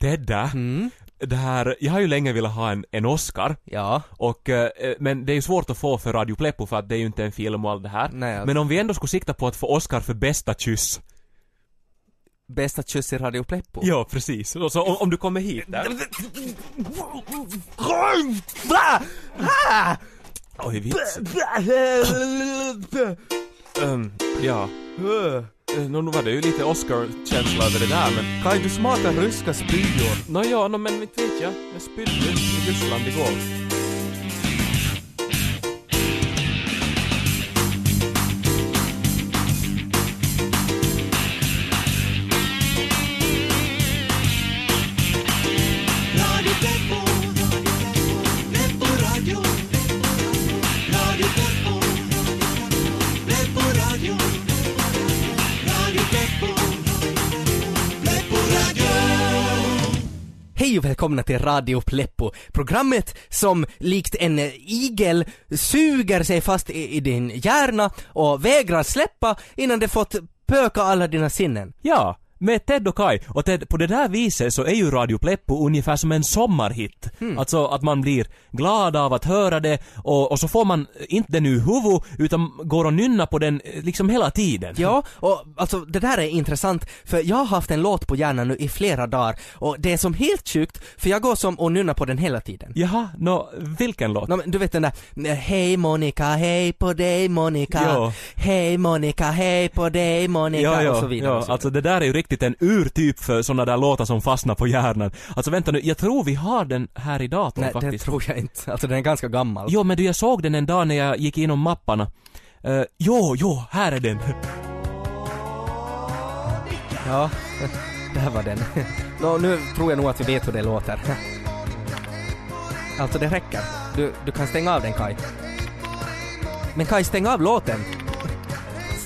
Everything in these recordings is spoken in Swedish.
Tedda, Mm. det här, jag har ju länge velat ha en, en Oscar. Ja. Och, eh, men det är ju svårt att få för Radio Pleppo för att det är ju inte en film och allt det här. Nej, alltså. Men om vi ändå skulle sikta på att få Oscar för bästa kyss. Bästa kyss i Radio Pleppo. Ja, precis. Så, så om, om du kommer hit där. Oj, vits. Um, ja. Eh, nå, nu var det ju lite Oscar-känsla över det där men... Kaj, du smakar ryska spyor. Nå no, men inte vet jag. Jag spydde i Ryssland igår. Hej och välkomna till Radio Pleppo, programmet som likt en igel suger sig fast i, i din hjärna och vägrar släppa innan det fått pöka alla dina sinnen. Ja, med Ted och Kai. Och Ted, på det där viset så är ju Radio Pleppo ungefär som en sommarhit. Alltså att man blir glad av att höra det och, och så får man inte den ur huvudet utan går och nynna på den eh, liksom hela tiden. Ja, och alltså det där är intressant för jag har haft en låt på hjärnan nu i flera dagar och det är som helt sjukt för jag går som och nynnar på den hela tiden. Jaha, nå, vilken låt? Nå, men du vet den där Hej Monica, hej på dig Monica. Hej Monica, hej på dig Monica Ja, ja, och så vidare. ja. alltså det där är ju riktigt en urtyp för såna där låtar som fastnar på hjärnan. Alltså vänta nu, jag tror vi har den här i datorn Nej, faktiskt. det tror jag inte. Alltså den är ganska gammal. Jo, men du, jag såg den en dag när jag gick igenom mapparna. Uh, jo, jo, här är den. Ja, där var den. Nå, nu tror jag nog att vi vet hur det låter. Alltså det räcker. Du, du kan stänga av den Kai. Men Kai, stäng av låten.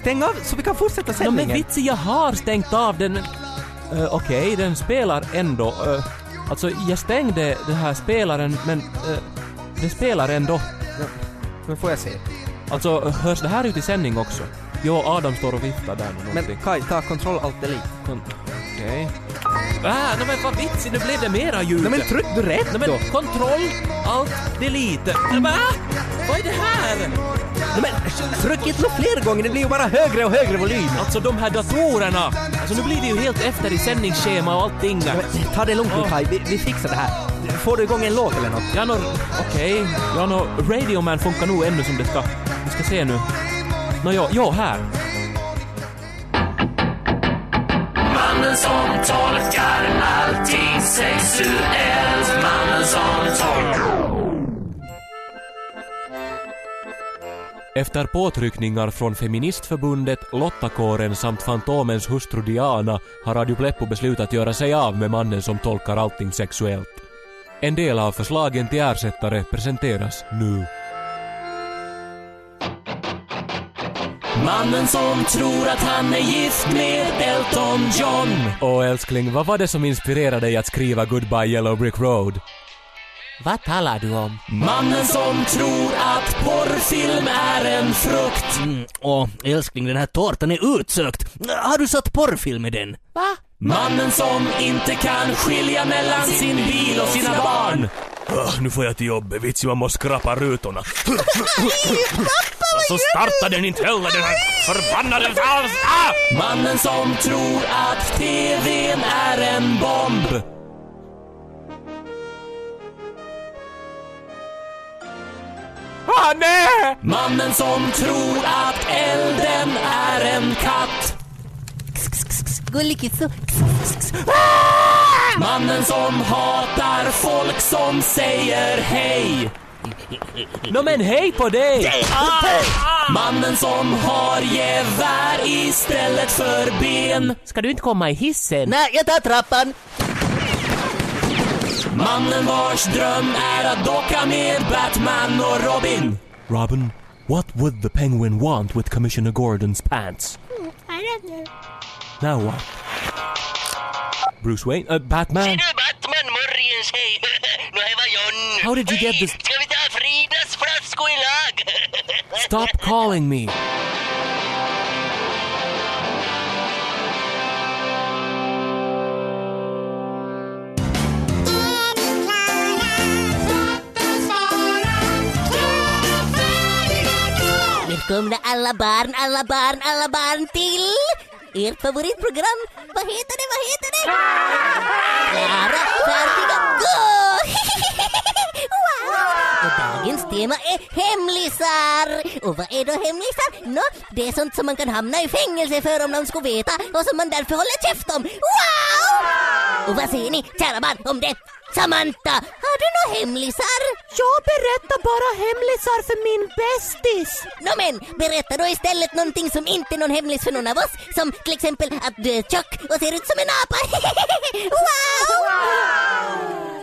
Stäng av så vi kan fortsätta Nå, men sändningen. vitsi, jag har stängt av den. Uh, Okej, den spelar ändå. Uh, alltså, jag stängde den här spelaren, men uh, den spelar ändå. Men får jag se. Alltså, hörs det här ut i sändning också? Jo, Adam står och viftar där med Men någonting. Kai, ta kontroll alt delete. Kon- Okej. Ah, no, men vad vitsi, nu blev det mera ljud. Nej men tryck du rätt Nej, då! men kontroll, alt, delete. Va? Vad är det här? Nej men tryck inte fler gånger, det blir ju bara högre och högre volym. Alltså de här datorerna! Alltså nu blir vi ju helt efter i sändningsschema och allting. Nej, men, ta det lugnt nu. Kai, vi, vi fixar det här. Får du igång en låt eller något? Ja, nå, okej. Ja, nå, Radio Man funkar nog ännu som det ska. Vi ska se nu. Nå, ja, ja, här. Mannen som tolkar allting sexuellt Mannen som tolkar Efter påtryckningar från Feministförbundet, Lottakåren samt Fantomens hustru Diana har Radio Pleppo beslutat göra sig av med mannen som tolkar allting sexuellt. En del av förslagen till ersättare presenteras nu. Mannen som tror att han är gift med Elton John Åh älskling, vad var det som inspirerade dig att skriva Goodbye Yellow Brick Road? Vad talar du om? Mannen som tror att porrfilm är en frukt Mm, åh, älskling, den här tårtan är utsökt. Har du satt porrfilm i den? Va? Mannen som inte kan skilja mellan sin bil och sina barn nu får jag till jobbet, vitsi man måste skrapa rutorna. Så startar den inte heller den här förbannade... Ah! Mannen som tror att TVn är en bomb Ah, nej! Mannen som tror att elden är en katt Gullikitsu. Mannen som hatar folk som säger hej Nå men hej på dig! Mannen som har gevär istället för ben Ska du inte komma i hissen? Nej, jag tar trappan. Mannen vars dröm är att docka med Batman och Robin Robin, what would the penguin want with Commissioner Gordon's pants? I don't know. Now what? Bruce Wayne? Uh, Batman? Du Batman, morgens hej! Nu här var John. How did you get this- Ska vi ta Fridas flasko i lag? Stop calling me! Välkomna alla barn, alla barn, alla barn till ert favoritprogram. Vad heter det, vad heter det? Klara, färdiga, dagens tema är hemlisar. Och vad är då hemlisar? Nå, det är sånt som man kan hamna i fängelse för om någon skulle veta och som man därför håller käft om. Wow! Och vad säger ni, kära barn, om det? Samantha, har du några hemlisar? Jag berättar bara hemlisar för min bästis. Nå men, berätta då istället någonting som inte är någon hemlis för någon av oss. Som till exempel att du är tjock och ser ut som en apa. wow!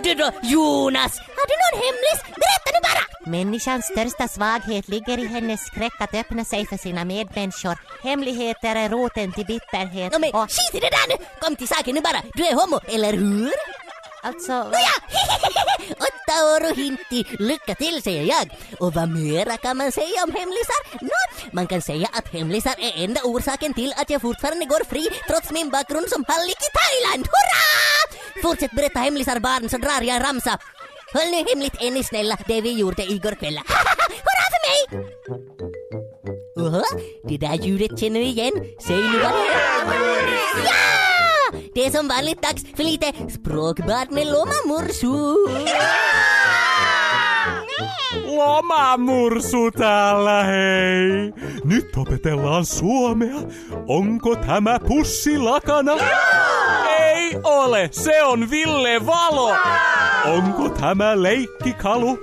Du då, Jonas, har du någon hemlis? Berätta nu bara! Människans största svaghet ligger i hennes skräck att öppna sig för sina medmänniskor. Hemligheter är roten till bitterhet. Nå men, och, skit i det där nu! Kom till saken nu bara. Du är homo, eller hur? Alltså, Nåja! Åtta år och hinti. Lycka till säger jag. Och vad mera kan man säga om hemlisar? Nå, man kan säga att hemlisar är enda orsaken till att jag fortfarande går fri trots min bakgrund som hallick i Thailand. Hurra! Fortsätt berätta hemlisar barn så drar jag en ramsa. Håll nu hemligt är ni snälla det vi gjorde igår kväll. Hurra för mig! Oho, det där ljudet känner ni igen. Säg nu vad det är. Ja! Det är som vanligt dags för lite språkbad med Loma Mursu. Loma mursu täällä hei! Nyt opetellaan suomea. Onko tämä pussi lakana? Ei ole, se on Ville Valo! Onko tämä leikkikalu?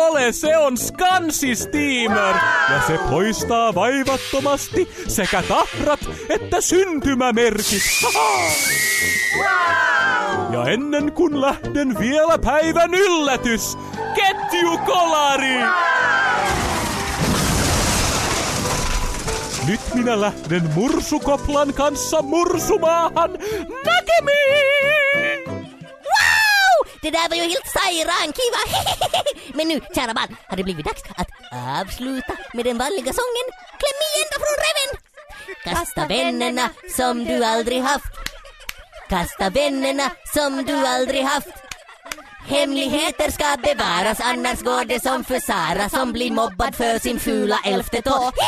Ole, se on Skansi Steamer! Ja se poistaa vaivattomasti sekä tahrat että syntymämerkit. Ja ennen kuin lähden vielä päivän yllätys, ketjukolari! Nyt minä lähden mursukoplan kanssa mursumaahan. Näkemiin! Det där var ju helt sajran kiva. Men nu, kära barn, har det blivit dags att avsluta med den vanliga sången Kläm i ända från reven. Kasta vännerna som du aldrig haft. Kasta vännerna som du aldrig haft. Hemligheter ska bevaras annars går det som för Sara som blir mobbad för sin fula elfte tå.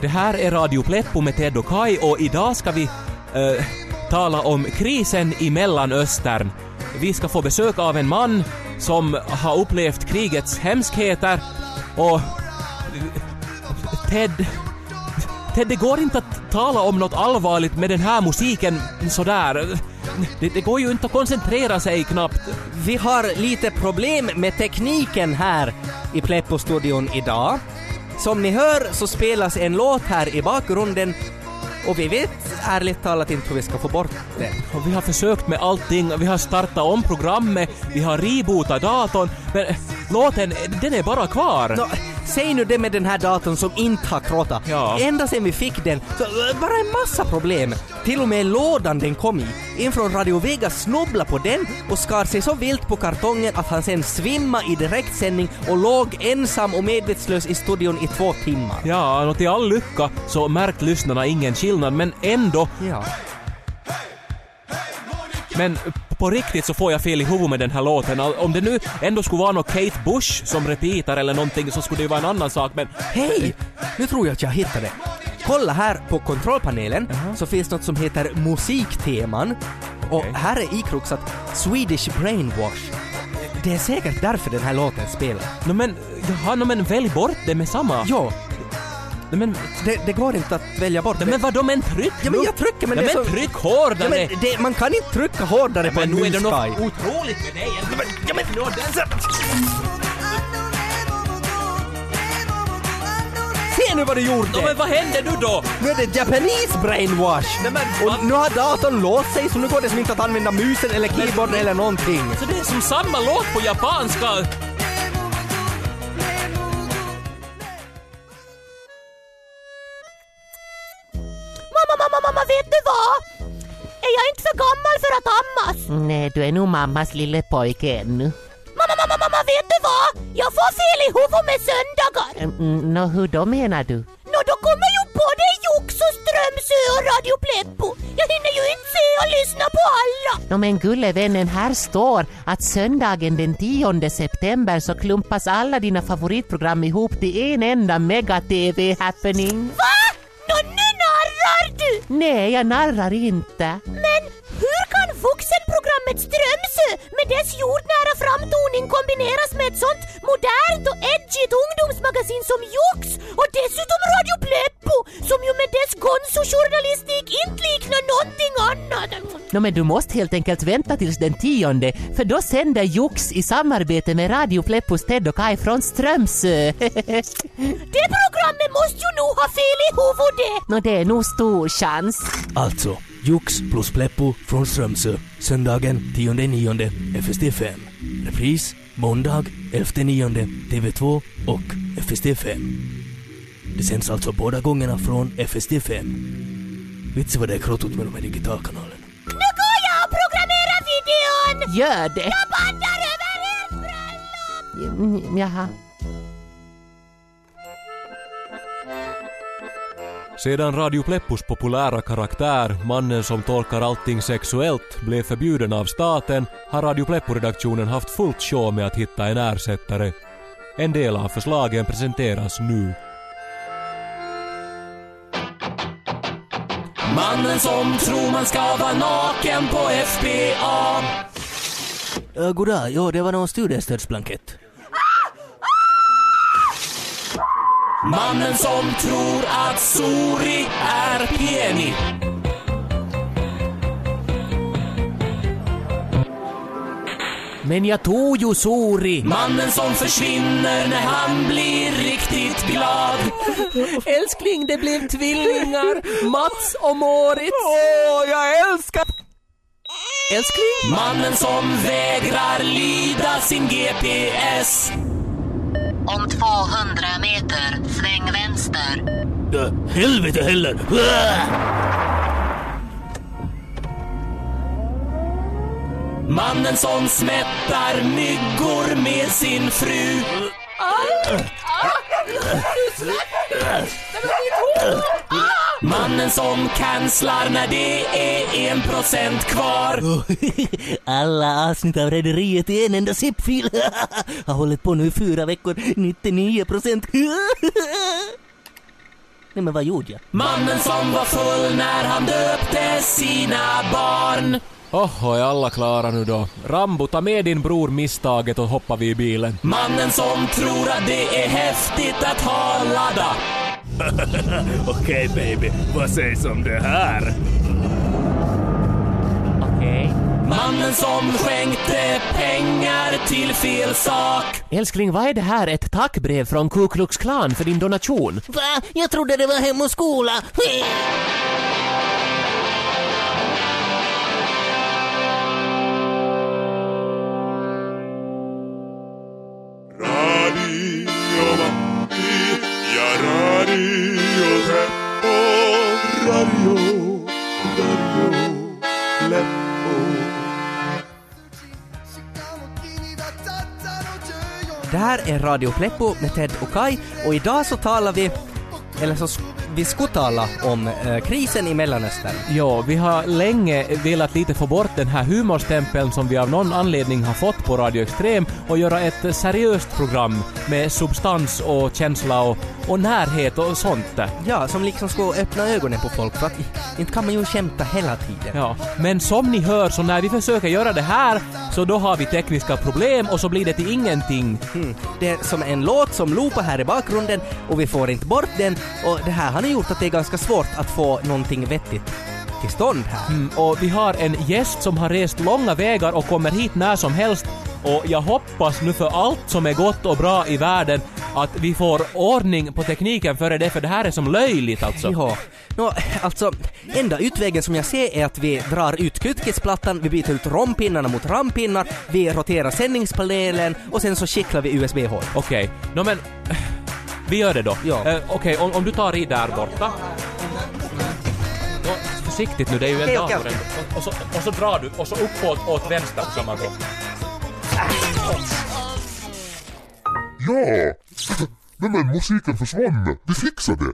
Det här är Radio Pleppo med Ted och Kai och idag ska vi eh, tala om krisen i Mellanöstern. Vi ska få besök av en man som har upplevt krigets hemskheter och... Ted... Ted, det går inte att tala om något allvarligt med den här musiken sådär. Det, det går ju inte att koncentrera sig knappt. Vi har lite problem med tekniken här i Pleppo-studion idag. Som ni hör så spelas en låt här i bakgrunden och vi vet ärligt talat inte hur vi ska få bort den. Och vi har försökt med allting, vi har startat om programmet, vi har rebootat datorn, men eh, låten, den är bara kvar. Nå, säg nu det med den här datorn som inte har krottat. Ja. Ända sen vi fick den, så äh, bara en massa problem. Till och med lådan den kom i. En från Radio Vega snubblade på den och skar sig så vilt på kartongen att han sen svimmade i direktsändning och låg ensam och medvetslös i studion i två timmar. Ja, och till all lycka så märkt lyssnarna ingen skillnad, men ändå, Ja. men på riktigt så får jag fel i huvudet med den här låten. Om det nu ändå skulle vara något Kate Bush som repeatar eller någonting så skulle det ju vara en annan sak, men Hej! Nu tror jag att jag hittade. Kolla här på kontrollpanelen så finns något som heter musikteman och Okej. här är ikroxat Swedish Brainwash. Det är säkert därför den här låten spelar. No, men, jaha, no, men välj bort det med samma. Ja, No, men, det, det går inte att välja bort det. men vadå, men tryck Ja men jag trycker men ja, det är men så... tryck hårdare! Ja, men det, man kan inte trycka hårdare på en nu är det något otroligt med dig. Ja, men, ja, men, Se nu vad du gjorde! no, men vad händer nu då? Nu är det Japanese brainwash! Nej, men, och nu har datorn låst sig så nu går det som inte att använda musen eller keyboarden eller någonting. Så det är som samma låt på japanska. För att ammas. Nej, du är nog mammas lille pojke ännu. Mamma, mamma, mamma, vet du vad? Jag får fel i huvudet med söndagar. Mm, Nå, hur då menar du? Nå, då kommer ju både Jox och Strömsö och Radio Pleppo. Jag hinner ju inte se och lyssna på alla. Nå, men gulle vännen, här står att söndagen den 10 september så klumpas alla dina favoritprogram ihop till en enda mega-tv-happening. Va? Nå, nu narrar du! Nej, jag narrar inte. Men vuxenprogrammet Strömsö med dess jordnära framtoning kombineras med ett sånt modernt och edgigt ungdomsmagasin som Jox och dessutom Radio Pleppo som ju med dess gonzo-journalistik inte liknar någonting annat? Nå men du måste helt enkelt vänta tills den tionde för då sänder Jox i samarbete med Radio Pleppos Ted och Kai från Strömsö. det programmet måste ju nog ha fel i huvudet! Nå det är nog stor chans. Alltså, Jux plus Pleppo från Strömsö. Söndagen 10.9. FST5. Repris måndag 11.9. TV2 och FST5. Det sänds alltså båda gångerna från FST5. Vet du vad det är krottot med de här digitalkanalerna? Nu går jag och programmerar videon! Gör det! Jag bandar över ert bröllop! Jaha. Sedan Radio Pleppos populära karaktär, mannen som tolkar allting sexuellt, blev förbjuden av staten har Radio Pleppo-redaktionen haft fullt sjå med att hitta en ersättare. En del av förslagen presenteras nu. Mannen som tror man ska vara naken på FBA. Uh, eh, goddag, ja det var någon studiestödsblankett. Mannen som tror att Sori är penig. Men jag tog ju Sori! Mannen som försvinner när han blir riktigt glad. Älskling, det blev tvillingar! Mats och Moritz! Åh, jag älskar... Älskling? Mannen som vägrar lyda sin GPS. Om 200 meter, sväng vänster. Uh, helvete heller! Mannen som smättar myggor med sin fru. Mannen som cancelar när det är en procent kvar. Alla avsnitt av Rederiet i en enda zip-fil. Har hållit på nu i fyra veckor, 99 procent. Nej men vad gjorde jag? Mannen som var full när han döpte sina barn. Oho, är alla klara nu då? Rambo, ta med din bror misstaget och hoppa vid i bilen. Mannen som tror att det är häftigt att ha ladda. Okej baby, vad sägs om det här? Okej. Mannen som skänkte pengar till fel sak. Älskling, vad är det här? Ett tackbrev från Ku Klux Klan för din donation? Va? Jag trodde det var Hem och skola. Dario, Dario Leppo. Det här är Radio Pleppo med Ted och Kai och idag så talar vi, eller så vi ska tala om eh, krisen i Mellanöstern. Ja, vi har länge velat lite få bort den här humorstämpeln som vi av någon anledning har fått på Radio Extrem och göra ett seriöst program med substans och känsla och, och närhet och sånt. Ja, som liksom ska öppna ögonen på folk för att inte kan man ju skämta hela tiden. Ja, men som ni hör så när vi försöker göra det här så då har vi tekniska problem och så blir det till ingenting. Mm. Det är som en låt som loopar här i bakgrunden och vi får inte bort den och det här har nu gjort att det är ganska svårt att få någonting vettigt till stånd här. Mm, och vi har en gäst som har rest långa vägar och kommer hit när som helst och jag hoppas nu för allt som är gott och bra i världen att vi får ordning på tekniken före det, för det här är som löjligt alltså. Ja, Nå, alltså enda utvägen som jag ser är att vi drar ut kutkitsplattan, vi byter ut rompinnarna mot rampinnar, vi roterar sändningspanelen och sen så skicklar vi USB-hål. Okej, nå men vi gör det då. Ja. Eh, Okej, om, om du tar i där borta. Då försiktigt nu, det är ju en Okej, okej, dator ändå. Och, och, så, och så drar du, och så uppåt åt vänster på samma gång. Ja! Nej men musiken försvann. Vi fixade det.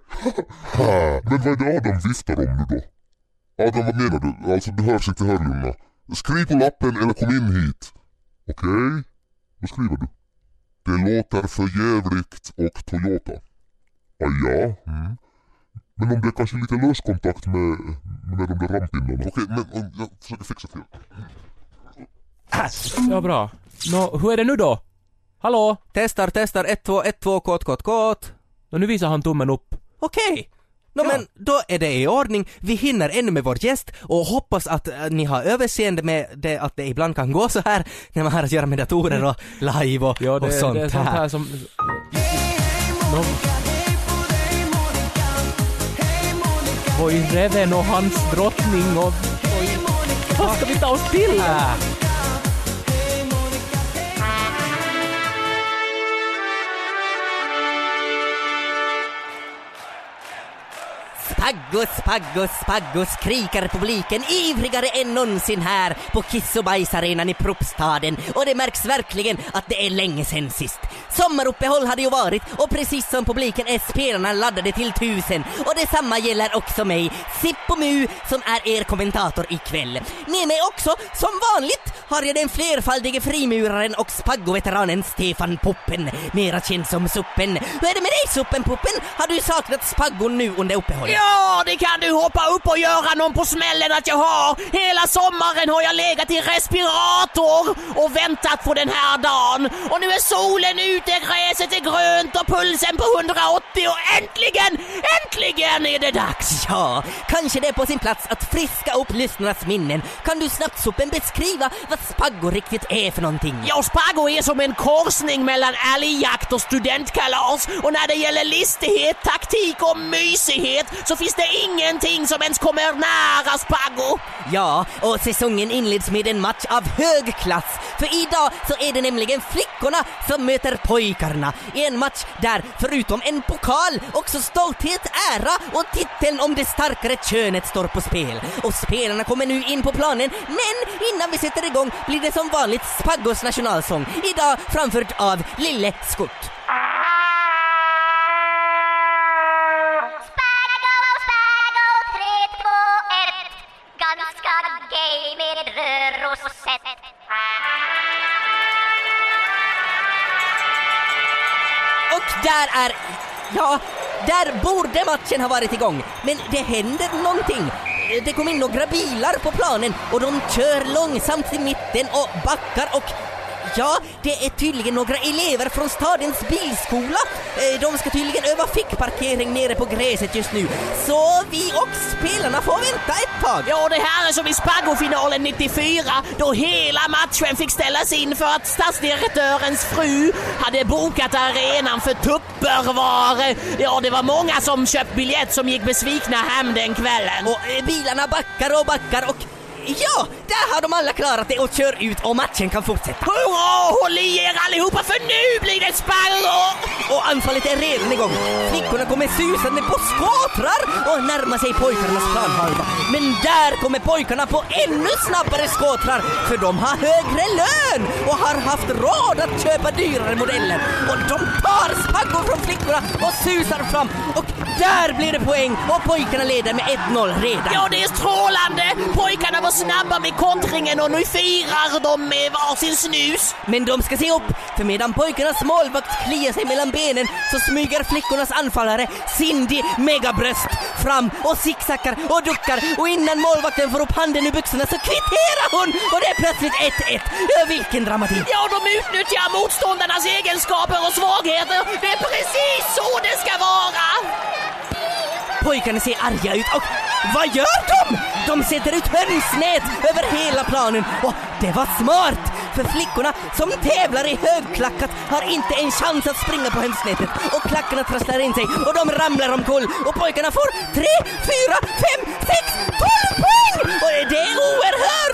men vad är det Adam viftar om nu då? Adam vad menar du? Alltså du hörs inte hörlurarna. Skriv på lappen eller kom in hit. Okej? Vad skriver du? Det låter för jävligt och Toyota. Ah, ja. Mm. Men om det är kanske lite löskontakt med, med de där rampinnarna. Okej, men om, jag försöker fixa till. Ja, bra. Nå, hur är det nu då? Hallå? Testar, testar, 1, 2, 1, 2, kod, kod, kod. Nå, nu visar han tummen upp. Okej. Nå Ja. men då är det i ordning. Vi hinner ännu med vår gäst och hoppas att eh, ni har överseende med det, att det ibland kan gå så här när man har att göra med datorer och live och, Ja, det, och sånt, det är sånt här som... Nå... Voi Reven och hans drottning och... Oj. Vad ska vi ta oss till här? Spaggo, spaggo, spaggo skriker publiken ivrigare än någonsin här på Kiss och bajsarenan i Propstaden och det märks verkligen att det är länge sen sist. Sommaruppehåll hade ju varit och precis som publiken är spelarna laddade till tusen och detsamma gäller också mig, Sippo Mu, som är er kommentator ikväll. Med mig också, som vanligt, har jag den flerfaldige frimuraren och spaggo-veteranen Stefan Puppen, mera känd som Suppen. Hur är det med dig Suppen Puppen? Har du saknat spaggon nu under uppehållet? Ja, det kan du hoppa upp och göra någon på smällen att jag har. Hela sommaren har jag legat i respirator och väntat på den här dagen. Och nu är solen ute, gräset är grönt och pulsen på 180 och äntligen, äntligen är det dags. Ja, kanske det är på sin plats att friska upp lyssnarnas minnen. Kan du snabbt Suppen beskriva vad spaggo riktigt är för någonting? Ja, Spaggo är som en korsning mellan älgjakt och studentkalas. Och när det gäller listighet, taktik och mysighet så finns det ingenting som ens kommer nära Spaggo. Ja, och säsongen inleds med en match av hög klass. För idag så är det nämligen flickorna som möter pojkarna i en match där förutom en pokal också stolthet, ära och titeln om det starkare könet står på spel. Och spelarna kommer nu in på planen, men innan vi sätter igång blir det som vanligt Spaggos nationalsång. Idag framförd av Lille Skutt. Spargo, Spargo, 3, 2, 1 Ganska gay med ett rörosett Och där är... Ja, där borde matchen ha varit igång. Men det händer någonting. Det kom in några bilar på planen och de kör långsamt till mitten och backar och Ja, det är tydligen några elever från stadens bilskola. Eh, De ska tydligen öva fickparkering nere på gräset just nu. Så vi och spelarna får vänta ett tag. Ja, det här är som i Spaggo-finalen 94 då hela matchen fick ställas in för att stadsdirektörens fru hade bokat arenan för tupperware. Ja, det var många som köpt biljett som gick besvikna hem den kvällen. Och eh, bilarna backar och backar och ja, där har de alla klarat det och kör ut och matchen kan fortsätta. Hurra! Håll i er allihopa för nu blir det sparr! Och anfallet är redan igång. Flickorna kommer susande på skåtrar och närmar sig pojkarnas planhalva. Men där kommer pojkarna på ännu snabbare skåtrar för de har högre lön och har haft råd att köpa dyrare modeller. Och de tar spaggor från flickorna och susar fram och där blir det poäng och pojkarna leder med 1-0 redan. Ja, det är strålande! Pojkarna var snabba med kontringen och nu firar de med varsin snus. Men de ska se upp, för medan pojkarnas målvakt kliar sig mellan benen så smyger flickornas anfallare Cindy Megabröst fram och zigzaggar och duckar och innan målvakten får upp handen ur byxorna så kvitterar hon och det är plötsligt 1-1. Ja, vilken dramatik! Ja, de utnyttjar motståndarnas egenskaper och svagheter. Det är precis Pojkarna ser arga ut och vad gör de? De sätter ut hönsnät över hela planen och det var smart! För flickorna som tävlar i högklackat har inte en chans att springa på hönsnätet och klackarna trasslar in sig och de ramlar omkull och pojkarna får 3, 4, 5, 6, 12 poäng! Och det är oerhört!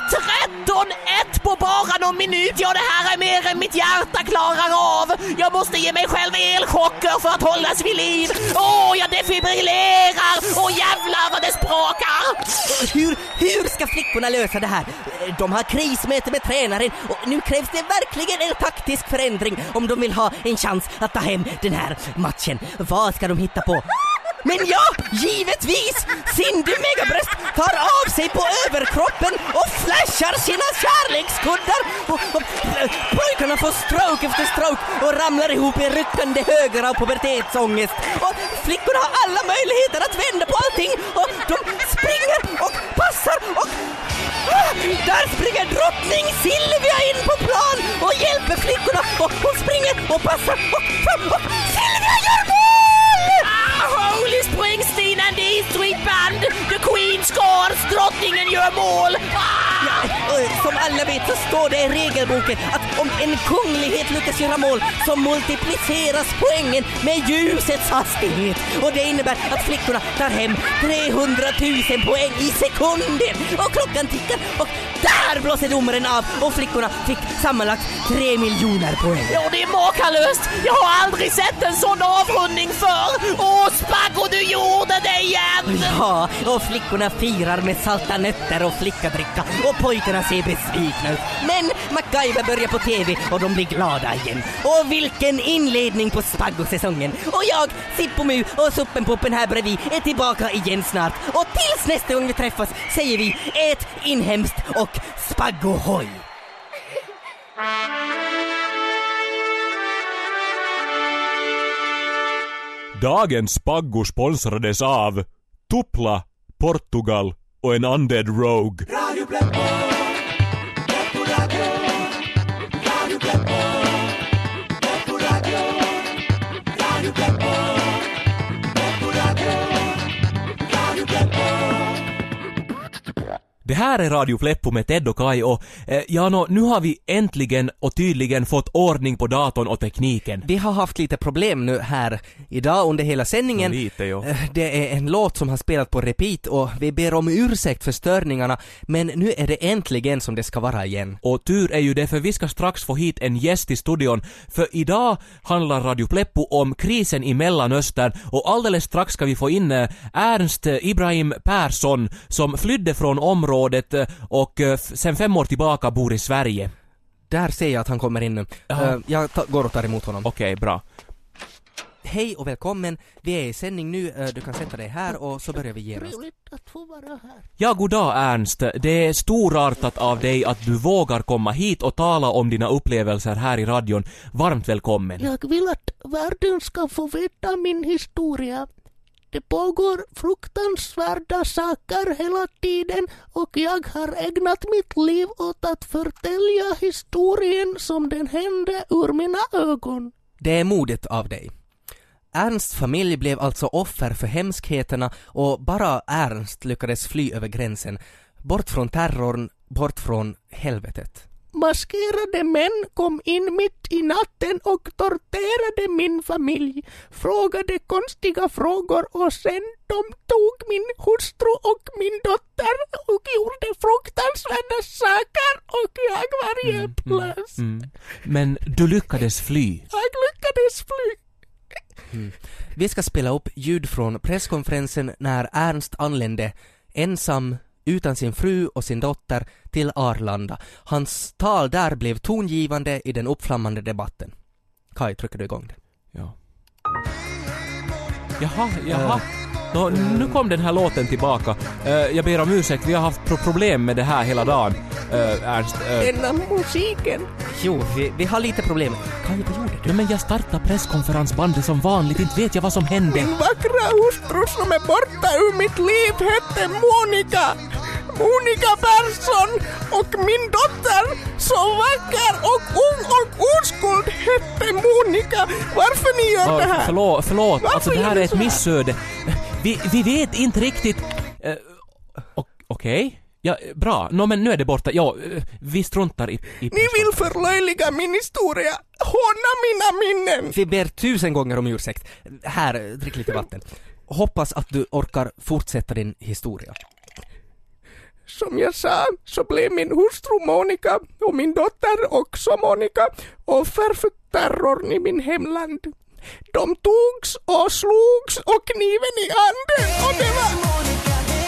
13-1 på bara någon minut. Ja, det här är mer än mitt hjärta klarar av. Jag måste ge mig själv elchocker för att hållas vid liv. Åh, jag defibrillerar! Åh jävlar vad det det sprakar! Hur, hur ska flickorna lösa det här? De har krismöte med tränaren och nu krävs det verkligen en taktisk förändring om de vill ha en chans att ta hem den här matchen. Vad ska de hitta på? Men ja, givetvis! Cindy Megabröst tar av sig på överkroppen och flashar sina kärlekskuddar och, och eh, pojkarna får stroke efter stroke och ramlar ihop i ryckande höger av pubertetsångest. Och flickorna har alla möjligheter att vända på allting och de springer och passar och där springer drottning Silvia in på plan och hjälper flickorna och hon springer och passar och, och, och Silvia gör mål! Ah, Holy Springsteen and the E Street Band! The Queen scores! Drottningen gör mål! Ah! Ja, som alla vet så står det i regelboken att om en kunglighet lyckas göra mål så multipliceras poängen med ljusets hastighet. Och det innebär att flickorna tar hem 300 000 poäng i sekunden. Och klockan tickar och där blåser domaren av och flickorna fick sammanlagt 3 miljoner poäng. Ja, det är makalöst! Jag har aldrig sett en sån avrundning förr! Åh, Spaggo, du gjorde det igen! Ja, och flickorna firar med salta nötter och flickadricka och pojkarna ser besvikna ut. Men MacGyver börjar på TV och de blir glada igen. Och vilken inledning på Spaggo-säsongen! Och jag, Sippomu och Suppenpoppen här bredvid är tillbaka igen snart. Och tills nästa gång vi träffas säger vi ät inhemskt och Spaggohoj! Dagens Spaggo sponsrades av Tupla, Portugal och en undead Rogue. Det här är Radio Pleppo med Ted och Kai och eh, ja, nå, nu har vi äntligen och tydligen fått ordning på datorn och tekniken. Vi har haft lite problem nu här idag under hela sändningen. Lite, ja. Eh, Det är en låt som har spelat på repeat och vi ber om ursäkt för störningarna men nu är det äntligen som det ska vara igen. Och tur är ju det för vi ska strax få hit en gäst i studion för idag handlar Radio Pleppo om krisen i Mellanöstern och alldeles strax ska vi få in eh, Ernst Ibrahim Persson som flydde från området eh, och eh, sen fem år tillbaka bor i Sverige. Där ser jag att han kommer in nu. Jaha. Eh, Jag går och tar emot honom. Okej, bra. Hej och välkommen. Vi är i sändning nu. Du kan sätta dig här och så börjar vi genast. att få vara här. Ja, goddag Ernst. Det är storartat av dig att du vågar komma hit och tala om dina upplevelser här i radion. Varmt välkommen. Jag vill att världen ska få veta min historia. Det pågår fruktansvärda saker hela tiden och jag har ägnat mitt liv åt att förtälja historien som den hände ur mina ögon. Det är modigt av dig. Ernsts familj blev alltså offer för hemskheterna och bara Ernst lyckades fly över gränsen. Bort från terrorn, bort från helvetet. Maskerade män kom in mitt i natten och torterade min familj, frågade konstiga frågor och sen de tog min hustru och min dotter och gjorde fruktansvärda saker och jag var hjälplös. Mm. Men du lyckades fly. Jag lyckades fly. Vi ska spela upp ljud från presskonferensen när Ernst anlände ensam utan sin fru och sin dotter till Arlanda. Hans tal där blev tongivande i den uppflammande debatten. Kai, trycker du igång det? Ja. Jaha, jaha. Nå, nu kom den här låten tillbaka. Eh, jag ber om ursäkt, vi har haft pro- problem med det här hela dagen. Uh, Ernst, eh, Denna musiken. Jo, vi, vi har lite problem. Kai, vad gjorde du? Nej men jag startade presskonferensbandet som vanligt, inte vet jag vad som hände. Min vackra hustru som är borta ur mitt liv hette Monica. Monica Persson och min dotter, så vacker och ung och oskuld, hette Monica. Varför ni gör det Ja, här? förlåt, förlåt. Varför alltså det här du är ett missöde. Vi, vi vet inte riktigt... Uh, Okej? Ja, bra. Nå men nu är det borta. Ja, eh, vi struntar i... i Ni vill förlöjliga min historia, håna mina minnen. Vi ber tusen gånger om ursäkt. Här, drick lite vatten. Hoppas att du orkar fortsätta din historia. Som jag sa så blev min hustru Monica och min dotter också Monica offer för terrorn i min hemland. De togs och slogs och kniven i handen och det var...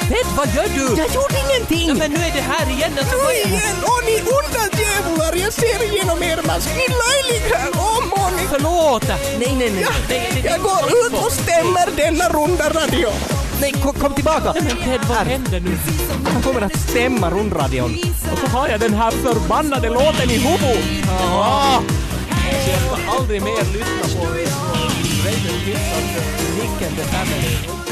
Ted, vad gör du? Jag gjorde ingenting! Ja, men nu är det här igen. Alltså, är- igen! Och ni onda djävlar, jag ser igenom er mask. Ni löjligar om och ni... Förlåt! Nej, nej, nej. Nej, Jag går ut och stämmer denna runda radio. Nej, kom, kom tillbaka! Men Ted, vad händer nu? Han kommer att stämma rundradion. Och så har jag den här förbannade låten i huvudet! Ah! Jag ska aldrig mer lyssna på på Raymond Kiss och Nick and the Family.